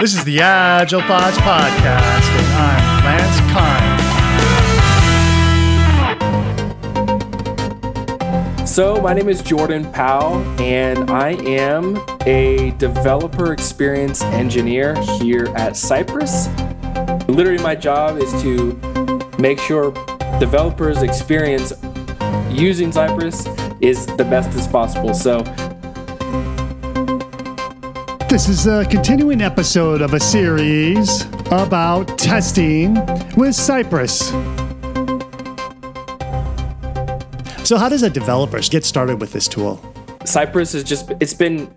This is the Agile Thoughts Podcast, and I'm Lance Kind. So, my name is Jordan Powell, and I am a developer experience engineer here at Cypress. Literally, my job is to make sure developers' experience using Cypress is the best as possible. So, this is a continuing episode of a series about testing with Cypress. So, how does a developer get started with this tool? Cypress has just, it's been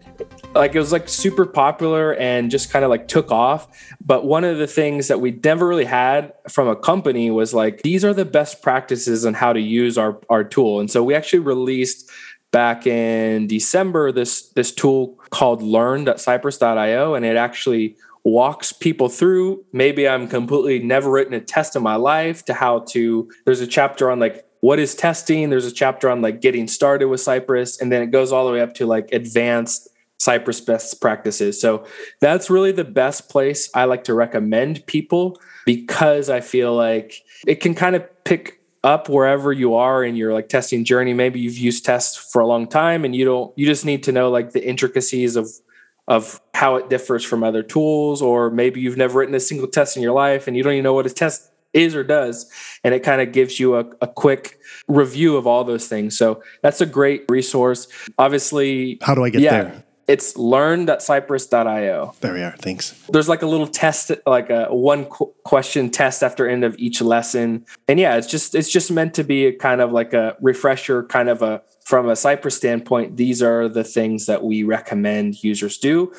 like it was like super popular and just kind of like took off. But one of the things that we never really had from a company was like, these are the best practices on how to use our, our tool. And so we actually released back in December this this tool called learn.cypress.io and it actually walks people through maybe I'm completely never written a test in my life to how to there's a chapter on like what is testing there's a chapter on like getting started with Cypress and then it goes all the way up to like advanced Cypress best practices. So that's really the best place I like to recommend people because I feel like it can kind of pick up wherever you are in your like testing journey. Maybe you've used tests for a long time and you don't you just need to know like the intricacies of of how it differs from other tools or maybe you've never written a single test in your life and you don't even know what a test is or does and it kind of gives you a, a quick review of all those things. So that's a great resource. Obviously how do i get yeah, there it's learn.cypress.io. There we are. Thanks. There's like a little test, like a one qu- question test after end of each lesson. And yeah, it's just it's just meant to be a kind of like a refresher, kind of a from a Cypress standpoint, these are the things that we recommend users do.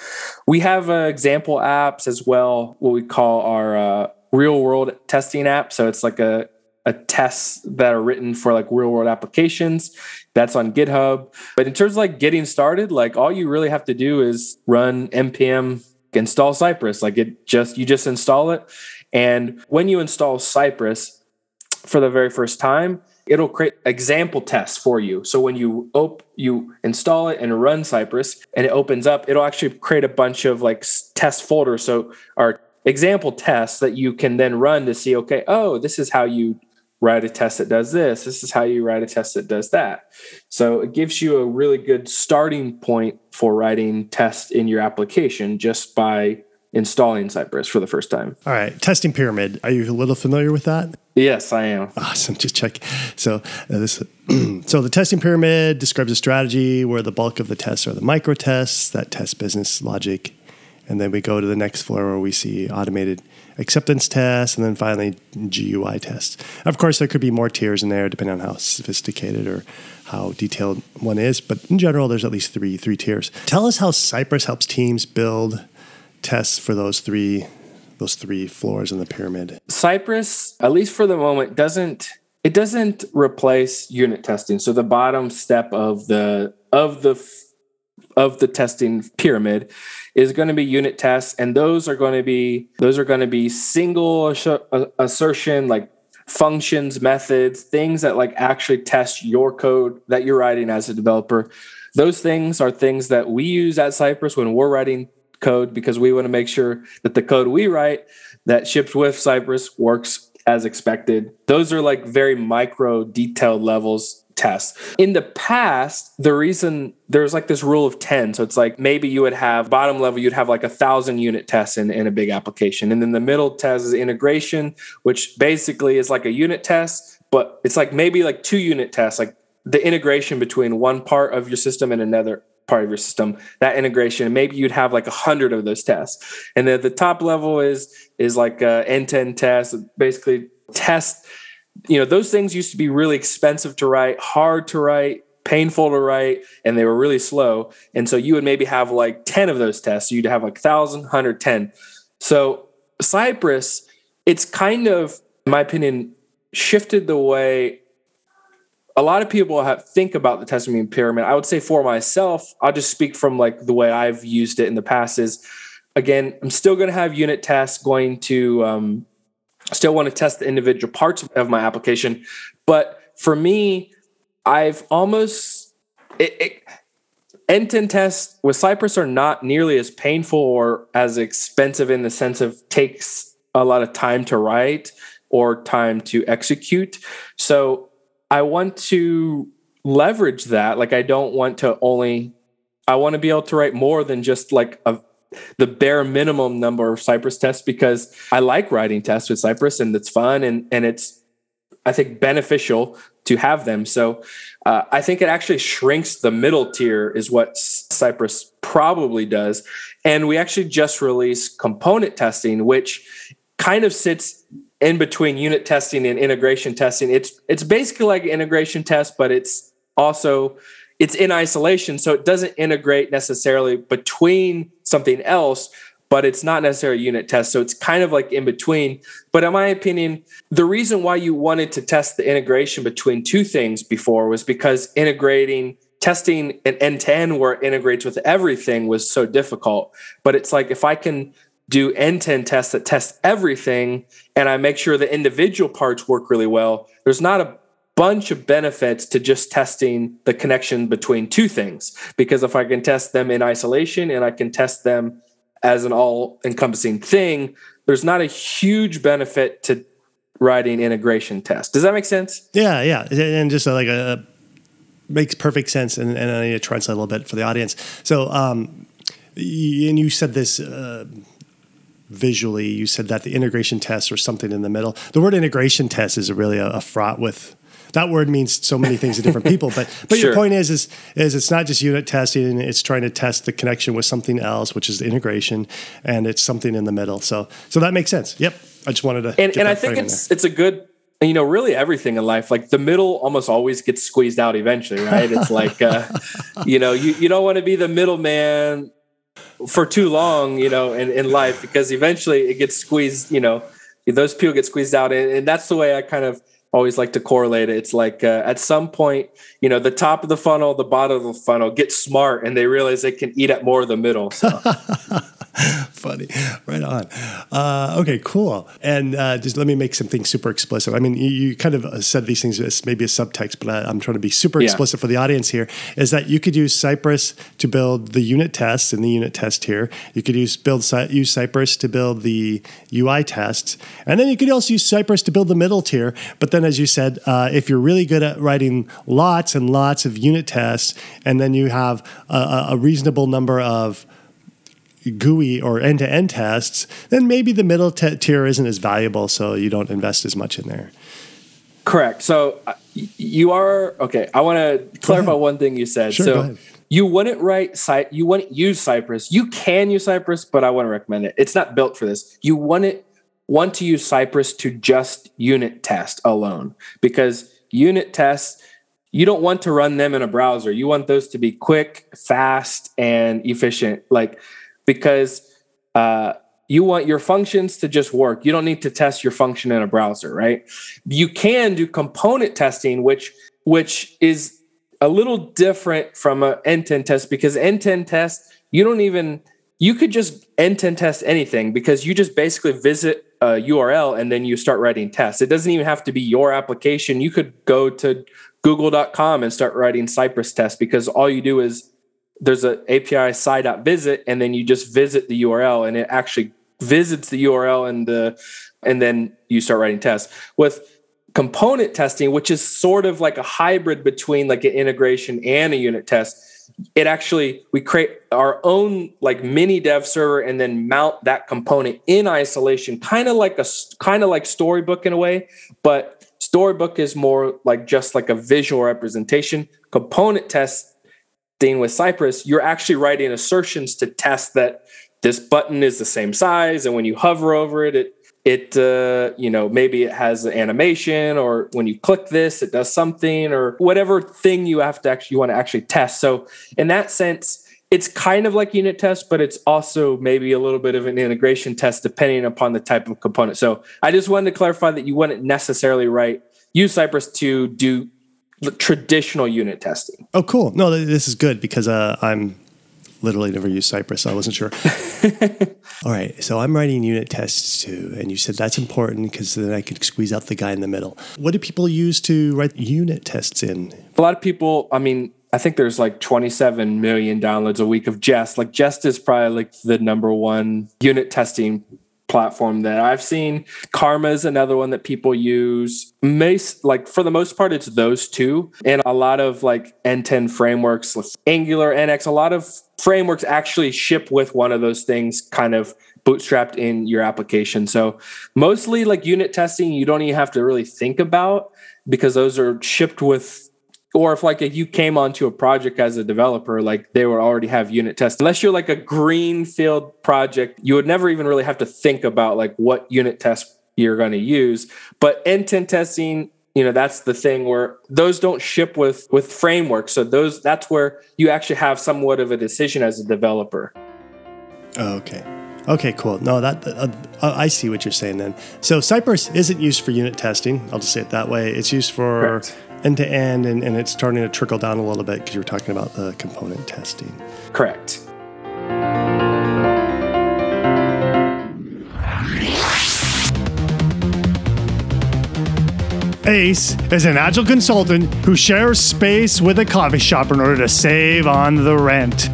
We have uh, example apps as well, what we call our uh, real world testing app. So it's like a a tests that are written for like real world applications. That's on GitHub. But in terms of like getting started, like all you really have to do is run npm install Cypress. Like it just you just install it. And when you install Cypress for the very first time, it'll create example tests for you. So when you op- you install it and run Cypress and it opens up, it'll actually create a bunch of like test folders. So our example tests that you can then run to see, okay, oh, this is how you write a test that does this. This is how you write a test that does that. So it gives you a really good starting point for writing tests in your application just by installing Cypress for the first time. All right, testing pyramid. Are you a little familiar with that? Yes, I am. Awesome. Just check. So uh, this, so the testing pyramid describes a strategy where the bulk of the tests are the micro tests that test business logic, and then we go to the next floor where we see automated acceptance tests, and then finally GUI tests. Of course, there could be more tiers in there depending on how sophisticated or how detailed one is, but in general, there's at least three three tiers. Tell us how Cypress helps teams build tests for those three those three floors in the pyramid. Cypress, at least for the moment, doesn't it doesn't replace unit testing. So the bottom step of the of the of the testing pyramid is going to be unit tests and those are going to be those are going to be single uh, assertion like functions methods things that like actually test your code that you're writing as a developer. Those things are things that we use at cypress when we're writing code because we want to make sure that the code we write that ships with cypress works as expected those are like very micro detailed levels tests. In the past, the reason there's like this rule of 10. So it's like maybe you would have bottom level, you'd have like a thousand unit tests in, in a big application. And then the middle test is integration, which basically is like a unit test, but it's like maybe like two unit tests, like the integration between one part of your system and another part of your system that integration and maybe you'd have like a hundred of those tests and then the top level is is like a end-to-end test basically test you know, those things used to be really expensive to write, hard to write, painful to write, and they were really slow. And so you would maybe have like 10 of those tests. You'd have like 1,000, 110. So Cypress, it's kind of, in my opinion, shifted the way a lot of people have think about the testing pyramid. I would say for myself, I'll just speak from like the way I've used it in the past is again, I'm still going to have unit tests going to um, still want to test the individual parts of my application. But for me, I've almost it, it, end to end tests with Cypress are not nearly as painful or as expensive in the sense of takes a lot of time to write or time to execute. So I want to leverage that. Like I don't want to only I want to be able to write more than just like a the bare minimum number of Cypress tests because I like writing tests with Cypress and it's fun and and it's I think beneficial to have them. So uh, I think it actually shrinks the middle tier is what Cypress probably does. And we actually just released component testing, which kind of sits in between unit testing and integration testing. It's it's basically like an integration test, but it's also it's in isolation, so it doesn't integrate necessarily between something else, but it's not necessarily a unit test. So it's kind of like in between. But in my opinion, the reason why you wanted to test the integration between two things before was because integrating testing an end to end where it integrates with everything was so difficult. But it's like if I can do end to end tests that test everything and I make sure the individual parts work really well, there's not a bunch of benefits to just testing the connection between two things. Because if I can test them in isolation and I can test them as an all encompassing thing, there's not a huge benefit to writing integration tests. Does that make sense? Yeah, yeah. And just like a, makes perfect sense. And, and I need to translate a little bit for the audience. So, um, and you said this uh, visually, you said that the integration test or something in the middle. The word integration test is really a, a fraught with that word means so many things to different people. But but sure. your point is is is it's not just unit testing; it's trying to test the connection with something else, which is the integration, and it's something in the middle. So so that makes sense. Yep, I just wanted to. And, and I think it's it's a good you know really everything in life like the middle almost always gets squeezed out eventually right it's like uh, you know you, you don't want to be the middleman for too long you know in, in life because eventually it gets squeezed you know those people get squeezed out. And, and that's the way i kind of always like to correlate it. It's like uh, at some point, you know, the top of the funnel, the bottom of the funnel get smart and they realize they can eat at more of the middle. So. Funny, right on. Uh, okay, cool. And uh, just let me make some things super explicit. I mean, you, you, kind of uh, said these things as maybe a subtext, but I, am trying to be super yeah. explicit for the audience here. Is that you could use Cypress to build the unit tests in the unit test here. You could use build use Cypress to build the UI tests, and then you could also use Cypress to build the middle tier. But then, as you said, uh, if you're really good at writing lots and lots of unit tests, and then you have a, a reasonable number of GUI or end to end tests, then maybe the middle tier isn't as valuable, so you don't invest as much in there. Correct. So uh, you are okay. I want to clarify one thing you said. Sure, so you wouldn't write you wouldn't use Cypress. You can use Cypress, but I wouldn't recommend it. It's not built for this. You wouldn't want to use Cypress to just unit test alone because unit tests you don't want to run them in a browser. You want those to be quick, fast, and efficient. Like because uh, you want your functions to just work. You don't need to test your function in a browser, right? You can do component testing, which which is a little different from an end-to-end test because end-to-end test you don't even you could just end-to-end test anything because you just basically visit a URL and then you start writing tests. It doesn't even have to be your application. You could go to google.com and start writing Cypress tests because all you do is there's an API cy.visit, and then you just visit the URL, and it actually visits the URL and the and then you start writing tests with component testing, which is sort of like a hybrid between like an integration and a unit test. It actually we create our own like mini dev server and then mount that component in isolation, kind of like a kind of like Storybook in a way, but Storybook is more like just like a visual representation. Component tests with Cypress, you're actually writing assertions to test that this button is the same size, and when you hover over it, it it uh, you know maybe it has an animation, or when you click this, it does something, or whatever thing you have to actually you want to actually test. So in that sense, it's kind of like unit test, but it's also maybe a little bit of an integration test depending upon the type of component. So I just wanted to clarify that you wouldn't necessarily write use Cypress to do traditional unit testing. Oh, cool. No, this is good because uh, I'm literally never used Cypress. So I wasn't sure. All right. So I'm writing unit tests too. And you said that's important because then I could squeeze out the guy in the middle. What do people use to write unit tests in? A lot of people, I mean, I think there's like 27 million downloads a week of Jest. Like Jest is probably like the number one unit testing platform that I've seen. Karma is another one that people use. Mace, like for the most part, it's those two. And a lot of like N10 frameworks, Angular, NX, a lot of frameworks actually ship with one of those things kind of bootstrapped in your application. So mostly like unit testing, you don't even have to really think about because those are shipped with or if like if you came onto a project as a developer like they would already have unit tests unless you're like a greenfield project you would never even really have to think about like what unit test you're going to use but end-to-end testing you know that's the thing where those don't ship with with frameworks so those that's where you actually have somewhat of a decision as a developer okay Okay, cool. No, that uh, I see what you're saying then. So Cypress isn't used for unit testing. I'll just say it that way. It's used for end to end, and it's starting to trickle down a little bit because you were talking about the component testing. Correct. Ace is an agile consultant who shares space with a coffee shop in order to save on the rent.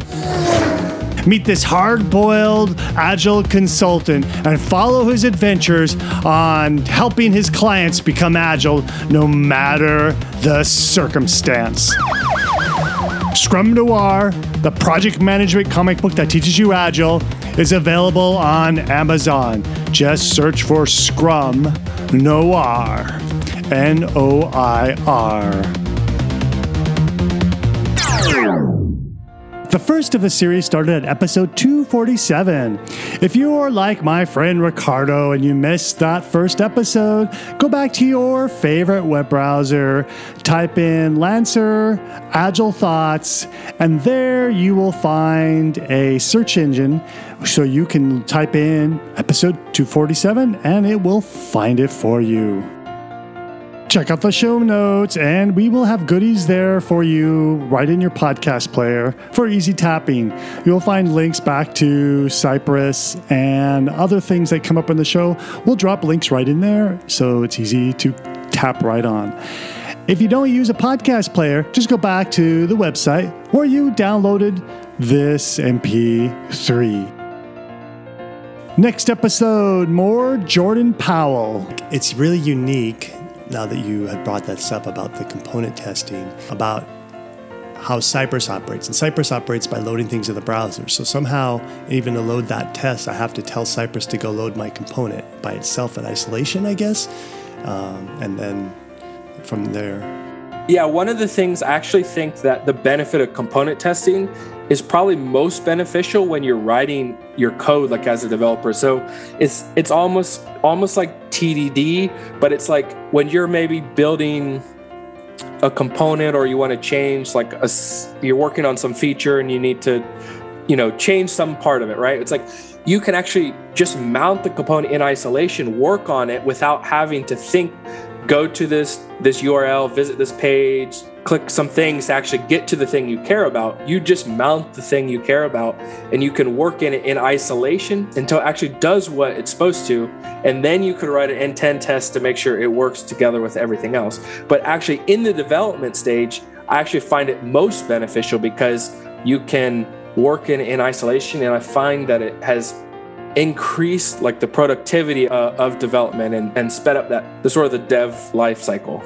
Meet this hard boiled, agile consultant and follow his adventures on helping his clients become agile no matter the circumstance. Scrum Noir, the project management comic book that teaches you agile, is available on Amazon. Just search for Scrum Noir. N O I R. The first of the series started at episode 247. If you are like my friend Ricardo and you missed that first episode, go back to your favorite web browser, type in Lancer Agile Thoughts, and there you will find a search engine so you can type in episode 247 and it will find it for you. Check out the show notes, and we will have goodies there for you right in your podcast player for easy tapping. You'll find links back to Cypress and other things that come up in the show. We'll drop links right in there, so it's easy to tap right on. If you don't use a podcast player, just go back to the website where you downloaded this MP3. Next episode, more Jordan Powell. It's really unique now that you had brought this up about the component testing, about how Cypress operates. And Cypress operates by loading things in the browser. So somehow, even to load that test, I have to tell Cypress to go load my component by itself in isolation, I guess. Um, and then from there. Yeah, one of the things I actually think that the benefit of component testing is probably most beneficial when you're writing your code like as a developer. So it's it's almost almost like TDD, but it's like when you're maybe building a component or you want to change like a you're working on some feature and you need to you know change some part of it, right? It's like you can actually just mount the component in isolation, work on it without having to think go to this this URL, visit this page, click some things to actually get to the thing you care about. You just mount the thing you care about and you can work in it in isolation until it actually does what it's supposed to. And then you could write an end-to-end test to make sure it works together with everything else. But actually, in the development stage, I actually find it most beneficial because you can work in, in isolation. And I find that it has increased like the productivity uh, of development and, and sped up that the sort of the dev life cycle